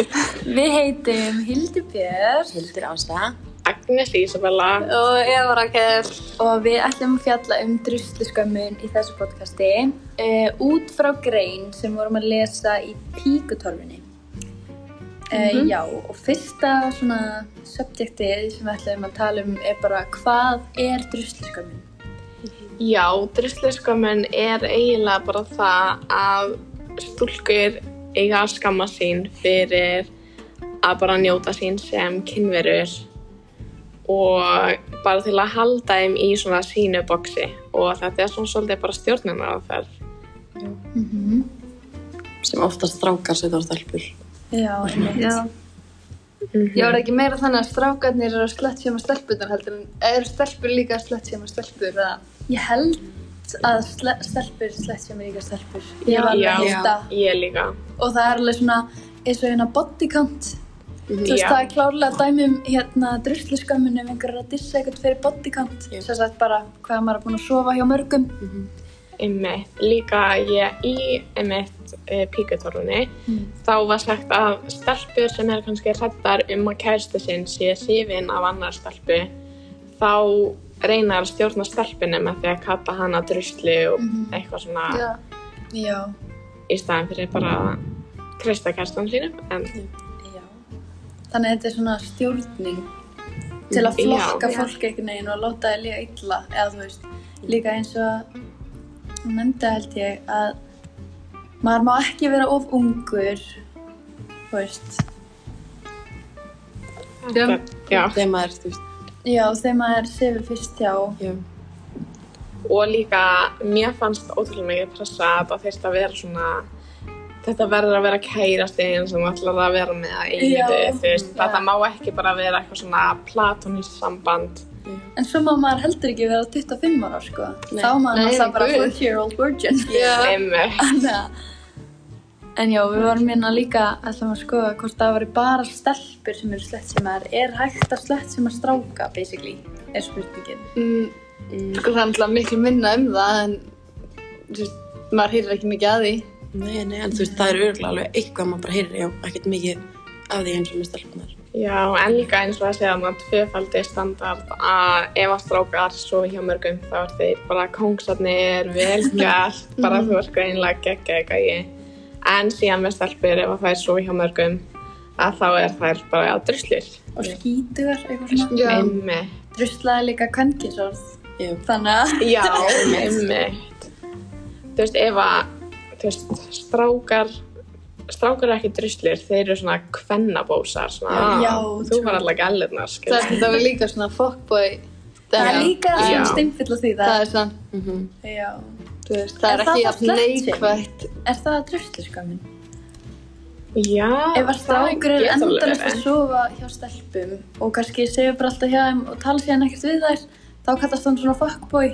Við heitum Hildur Björn Hildur Ásta. Agnes Ísabella. Og Eva Rakel. og við ætlum að fjalla um drusluskömmun í þessu podcasti uh, út frá grein sem vorum að lesa í píkutorfunni. Uh, Já, og fyrsta svona subjektið sem við ætlum að tala um er bara hvað er drusluskömmun? Já, drusliskömmun er eiginlega bara það að stúlkur eiga að skamma sín fyrir að bara njóta sín sem kynverur og bara til að halda þeim í svona sínu boksi og þetta er svona svolítið bara stjórnunar á þær. Mm Sem oftast strákar sig þá stelpur. Já, einmitt. Já. Ég var ekki meira þannig að strákarnir eru að slett sem að stelpunar heldur en eru stelpur líka að slett sem að stelpur eða? Ég held að sle stelpur slett sem er líka stelpur. Ég var alveg hýsta Ég líka. og það er alveg svona eins og hérna body count. Þú veist, það er klárlega dæmi um hérna drusluskömmun ef einhver er að dissa eitthvað fyrir body count. Já. Sem sagt bara hvað maður er búinn að sofa hjá mörgum. Einmitt. Líka ég í einmitt e, píkutorfunni Mm. þá var sagt að stelpur sem er kannski hrættar um að kæristu sinn sé sífin af annar stelpu þá reynar að stjórna stelpunni með því að kalla hana drusli og Mhm. eitthvað svona Já. Já. í staðin fyrir bara að kreista kæristan sínum en. Þannig að þetta er svona stjórning til að Já. flokka Já. fólk einhvern veginn og láta það líka illa eða þú veist, líka eins og hún nefndi held ég að maður má ekki vera of ungur þú veist Já. já. Þegar maður, þú veist, já, þegar maður sefur fyrst hjá já. og líka mér fannst ótrúlega mikið pressa að það þurfti að vera svona þetta verður að vera kærasti eins og þú ætlar að vera með að Já. eilífu þú veist, Já. þetta má ekki bara vera eitthvað svona platónist samband en svo má maður heldur ekki vera 25 ára sko. Nei. þá má maður alltaf bara guð. 40 year old virgin Já. einmitt Þannig að- En já, við varum hérna líka ætlum að skoða hvort það væri bara stelpur sem eru slett sem er. Er hægt að slett sem að stráka, basically, er spurningin. Mm, Mm, sko það er náttúrulega miklu minna um það en þú veist, maður heyrir ekki mikið að því. nei, nei, en þú veist, það er örgulega alveg eitthvað maður bara heyrir, já, ekkert mikið af því eins og með stelpunar. Já, en líka eins og að segja að tvöfaldi standard að ef að strákar sofi hjá mörgum þá er þeir bara kongsarnir, vel gert, bara þú ert greinlega geggja eitthvað í. En síðan með stelpur ef að þær sofi hjá mörgum að þá er þær bara að druslir. Og skítugar, eitthvað svona. Já. Einmitt. Druslað er líka kvenkinsorð. Já, Þannig að, Já, einmitt. Þú veist, ef að, þú veist, strákar, strákar eru ekki druslir, þeir eru svona kvennabósar, svona, Já, "Ah, þú var alltaf gælirnar, Það er alveg líka svona fuckboy. það er líka svona steinfill á því Það það. er svona, mhm, Já. Veist, það Er er ekki jafn neikvægt. Er það drusliskömmin? Já, Ef að strákur er endalist að sofa hjá stelpum og kannski segja bara alltaf hjá þeim og tala síðan ekkert við þær, þá kallast hann svona fuckboy.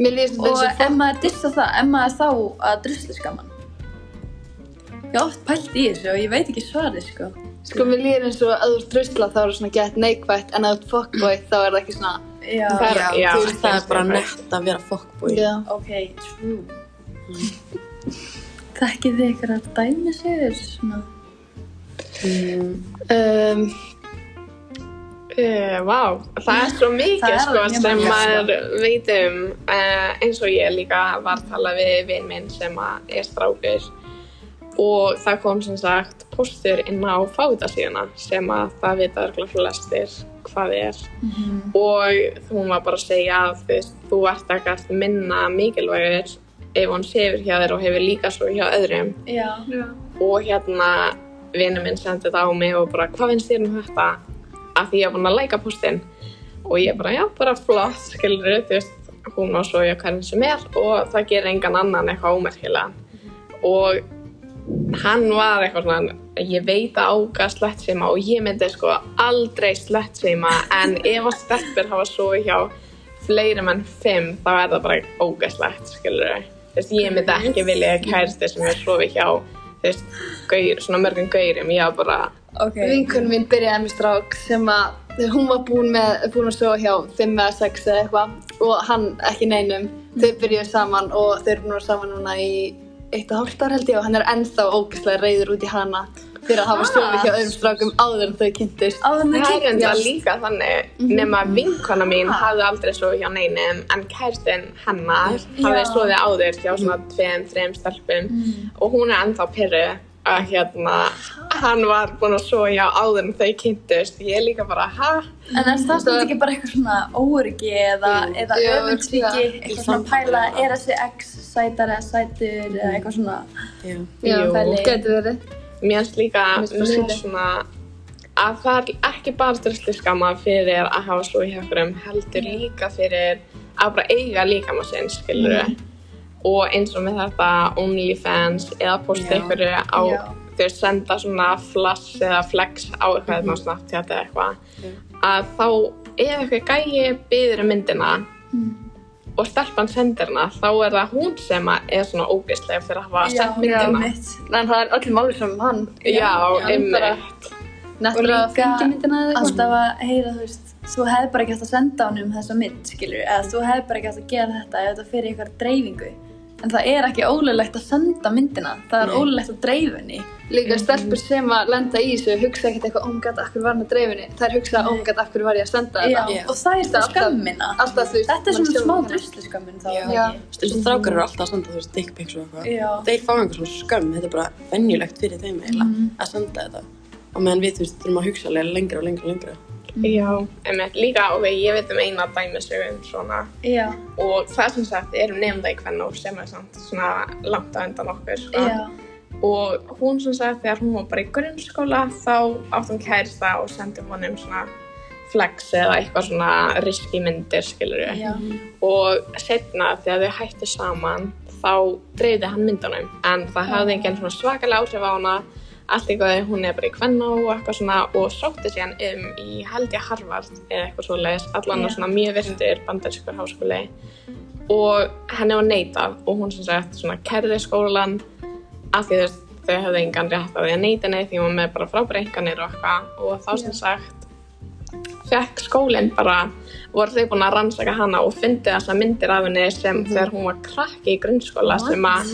Og ef maður dissa það, ef maður þá að drusliskamman. Ég hef oft pælt í þessu og ég veit ekki svarið, sko. Sko mér líður eins og að þú ert drusla þá er það svona gett neikvægt en að þú ert fuckboy þá er það ekki svona... Já, Það er- Já, já, veist, það er bara nett að vera fuckboy. Já. ok, true. Þekkið þið ykkur að dæmi sigur svona? Mm, Um, Uh, Vá, það er svo Það mikið er sko, sem maður veit um uh, eins og ég líka var að tala við vinn minn sem að er strákur og það kom sem sagt postur inn á fáiðasíðuna sem að það vita örgulega flestir hvað er. Og hún var bara að segja að þú, þú ert ekkert minna mikilvægur ef hún sefur hjá þér og hefur líka svo hjá öðrum. Já. og hérna vinnu minn sendi þetta á mig og bara hvað finnst þér um þetta? Að því ég var búin að læka postinn og ég bara já, bara flott, skilur þú veist, hún á svo ég hvernig sem er og það gerir engan annan eitthvað ómerkilega og hann var eitthvað svona ég veit að ága slettsima og ég myndi sko aldrei slettsima en ef að stelpur hafa svo hjá fleiri menn fimm þá er það bara ógæslegt, skilur þú veist, ég myndi ekki vilja kærsti sem er sofi hjá þú veist, gaur, svona mörgum gaurum, ég var bara Ok. Vinkunum mín byrjaði með strák sem að hún var búin, með, búin að sofa hjá 5 eða 6 eða eitthvað og hann ekki neinum. Þau byrjuði saman og þau eru búin að vera saman núna í eitt og hálft ár held ég og hann er ennþá ógeðslega reyður út í hana fyrir að hafa stofið hjá öðrum strákum áður en þau kynntust. Áður en Það þau er enda líka þannig nema vinkona mín hafði aldrei svo hjá neinum en kærstinn hennar hafði svoðið áður hjá svona tveim, þreim stelpum og hún er ennþá pyrru að hérna hann var búinn að svo hjá áður en þau kynntust. Ég er líka bara, ha? En er það stund ekki bara eitthvað svona óryggi eða, eða Jú, öfundsvíki, örugglega. eitthvað svona pæla, er þessi ex sætar eða sætur eða eitthvað svona Já. Já, pæli. getur verið. Mér finnst líka svona að það er ekki bara drusli skama fyrir að hafa svo hjá okkurum heldur líka fyrir að bara eiga líkama sinn, skilur Mhm. og eins og með þetta OnlyFans eða posta ykkur á Já. þau senda svona flash eða flex á eitthvað mm -hmm. Snapchat eða eitthvað að þá ef eitthvað gæi byður um myndina og stelpan sendir hana þá er það hún sem er svona ógeðslega fyrir að hafa sendt myndina mitt. En það er öllum máli sem um hann. Já, einmitt bara- Nettur að líka fengi myndina eða eitthvað. alltaf að heyra, þú veist, þú hefði bara ekki hægt að senda honum þessa mynd, skilur, eða þú hefði bara ekki hægt að gera þetta ef þetta fyrir ykkur dreifingu. En það er ekki ólulegt að senda myndina, það er ólulegt að dreifa henni. Líka stelpur sem að lenda í þessu hugsa ekkert eitthvað, oh my god, akkur var hann að dreifinni. Það er hugsa, oh my god, akkur var ég að senda þetta. Já. og það er það skammina. Þetta er svona smá druslu skammin strákar eru alltaf að senda, veist, dickpics og eitthvað. Þeir fá einhver svona skömm, þetta er bara venjulegt fyrir þeim eiginlega að senda þetta. Og meðan við, þú veist, þurfum að hugsa lengra og lengra og lengra. Já, líka og ég veit um eina dæmisögu um svona. Já, og það sem sagt eru nefnda í kvennó sem er samt svona langt á undan okkur sko. og hún sem sagt þegar hún var bara í grunnskóla þá átti hún kærista og sendi honum svona flex eða eitthvað svona riski myndir skilur já. og setna þegar þau hættu saman þá dreifði hann myndunum. En það hafði enginn svona svakalega áhrif á hana allt eitthvað, hún er bara í kvennó og eitthvað svona og sótti síðan um í held ég Harvard eða eitthvað svo leiðis allan yeah. svona mjög virtur bandarískur háskóli. Og henni var neitað og hún sem sagt svona kærði skólan af því veist þau höfðu engan rétt á því að neita henni því hún með bara frábæra enganir og eitthvað. Og þá sem sagt fekk skólinn bara voru þau búin að rannsaka hana og fyndi þessa myndir af henni sem þegar hún var krakki í grunnskóla sem að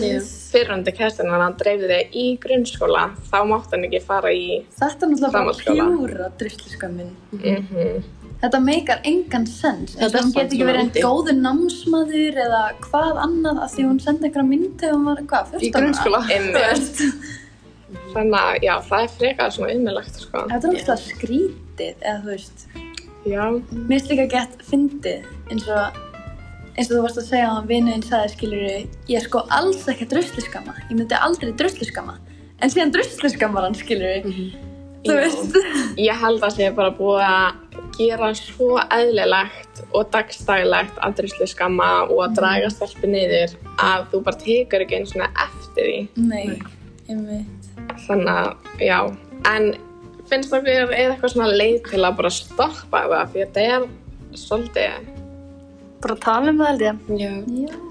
fyrrandi kæstin hann dreifði þau í grunnskóla þá mátti hann ekki fara í Þetta er náttúrulega pjúra druslu skammin. mm Þetta meikar engan sens. Þetta samt geti ekki verið einn úti. góður námsmaður eða hvað annað af því hún sendi einhverja mynd þegar hún var, hvað, 14 Í grunnskóla. þannig að já, það er frekar svona umilagt sko. Þetta er náttúrulega skrítið, eða þú veist. Já, Mér finnst líka gett fyndið eins og eins og þú varst að segja að vinuðinn sagði skilur ég er sko alls ekki drusliskama ég myndi aldrei drusliskama en síðan drusliskammar hann skilur þú Já. veist. Ég held að sé bara búið að gera svo eðlilegt og dagstægilegt að druslu skamma og að draga stelpi niður að þú bara tekur ekki einu svona eftir því. Nei, einmitt. Þannig að, já. En finnst okkur er eitthvað svona leið til að bara stoppa það því að þetta er svolítið Bara tala um það held ég. Já. Já.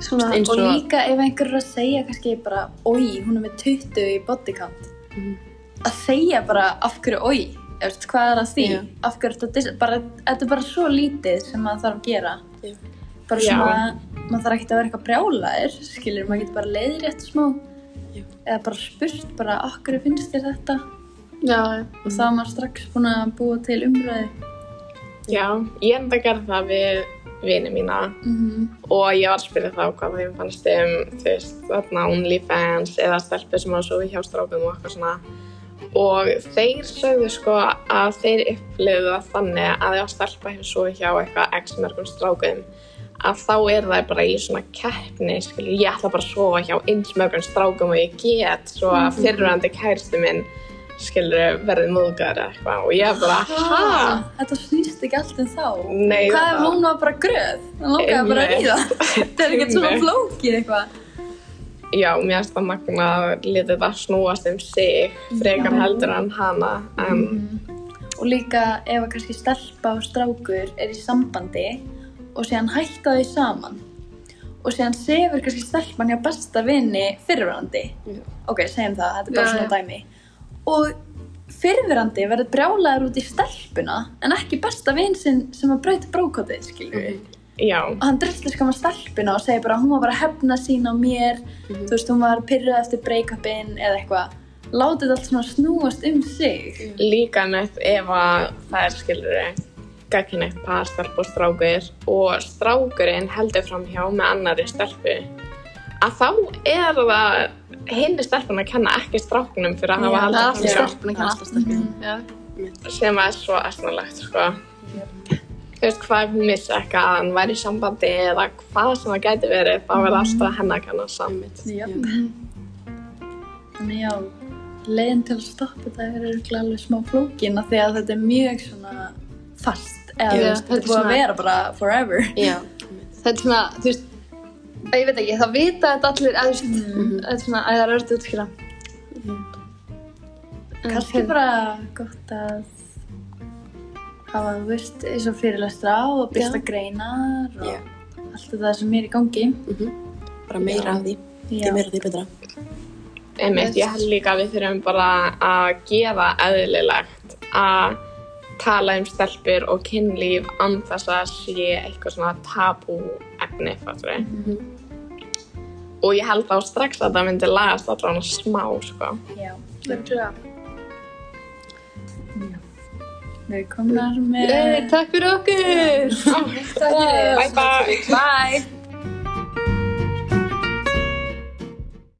Svona, og og- líka ef einhver er að segja kannski bara oi, hún er með 20 í bodycount Mhm. að segja bara af hverju oi Eftir, hvað er að því? Já. Af hverju þetta bara, er bara svo lítið sem maður þarf að gera Já. bara svona, maður þarf ekkert að vera eitthvað brjálaðir skilur, maður getur bara leiðrétt smá Já. eða bara spurt bara okkur finnst þér þetta já, og er maður strax búin að búa til umræði já, ég enda að gera það við vini mína. Mm og ég var að spyrja þá hvað þeim fannst um þú veist, þarna OnlyFans eða stelpur sem að sofi hjá strákum og eitthvað svona. Og þeir sögðu sko að þeir upplifðu það þannig að ef stelpa hefur sofi hjá eitthvað x mörgum strákum að þá er það bara í svona keppni skilur, ég ætla bara að sofa hjá eins mörgum strákum og ég get svo að fyrirvændi kæristu minn skilur verði móðgar eitthvað. Og ég bara, hæ? þetta snýst ekki allt um þá. Nei, hvað ef það- hún var bara gröð? Það langaði bara að Einmitt. ríða. Þetta er ekkert svona flókið eitthvað. Já, mér finnst það magna að leta þetta snúast um sig frekar Já. heldur en hana en og líka ef að kannski stelpa og strákur er í sambandi og síðan hætta þau saman. Og síðan sefur kannski stelpan hjá besta vini fyrirverandi Já. ok, segjum það, þetta er bara svona dæmi og fyrirverandi verður brjálaður út í stelpuna en ekki besta vin sinn sem að brauti brókotið, skilur við já, og hann driftir skama stelpuna og segir bara hún var bara að hefna sín á mér. Þú veist, hún var pyrruð eftir break-upin eða eitthvað. Látið allt svona snúast um sig. líka neitt ef að það er skilur gagkinneitt par, stelp og strákur og strákurinn heldur fram hjá með annari stelpu. Að þá er það hinni stelpun að kenna ekki stráknum fyrir að hafa Það er haldið alltaf fram hjá stelpun að Það er alltaf stelpun. Já. sem er svo aðsnarlegt sko. þú veist hvað ef hún missa eitthvað að hann væri í sambandi eða hvað sem það gæti verið þá verður alltaf henni að kenna. Jöp. Þannig já, leiðin til að stoppa þetta er alveg smá flókin af því að þetta er mjög svona fast eða þetta er er búið að vera bara forever. Þetta er svona, þú veist, ég veit ekki, það vita þetta allir, Mm. þetta er svona, að það er. En Kannski hérna- bara gott að hafa, þú veist, eins og fyrirlestra og byrsta greinar og Já. allt þetta sem er í gangi. Mhm. Bara meira af því. Því meira því betra. Einmitt, ég held líka að við þurfum bara að gera eðlilegt að tala um stelpur og kynlíf þess að sé eitthvað svona tabú efni, fattur við. Mhm. Og ég held á strax að það myndi lagast allavega smá, sko. Já. Örugglega. Við erum komnar með... Yey, Takk fyrir okkur! Bye bye! Bye!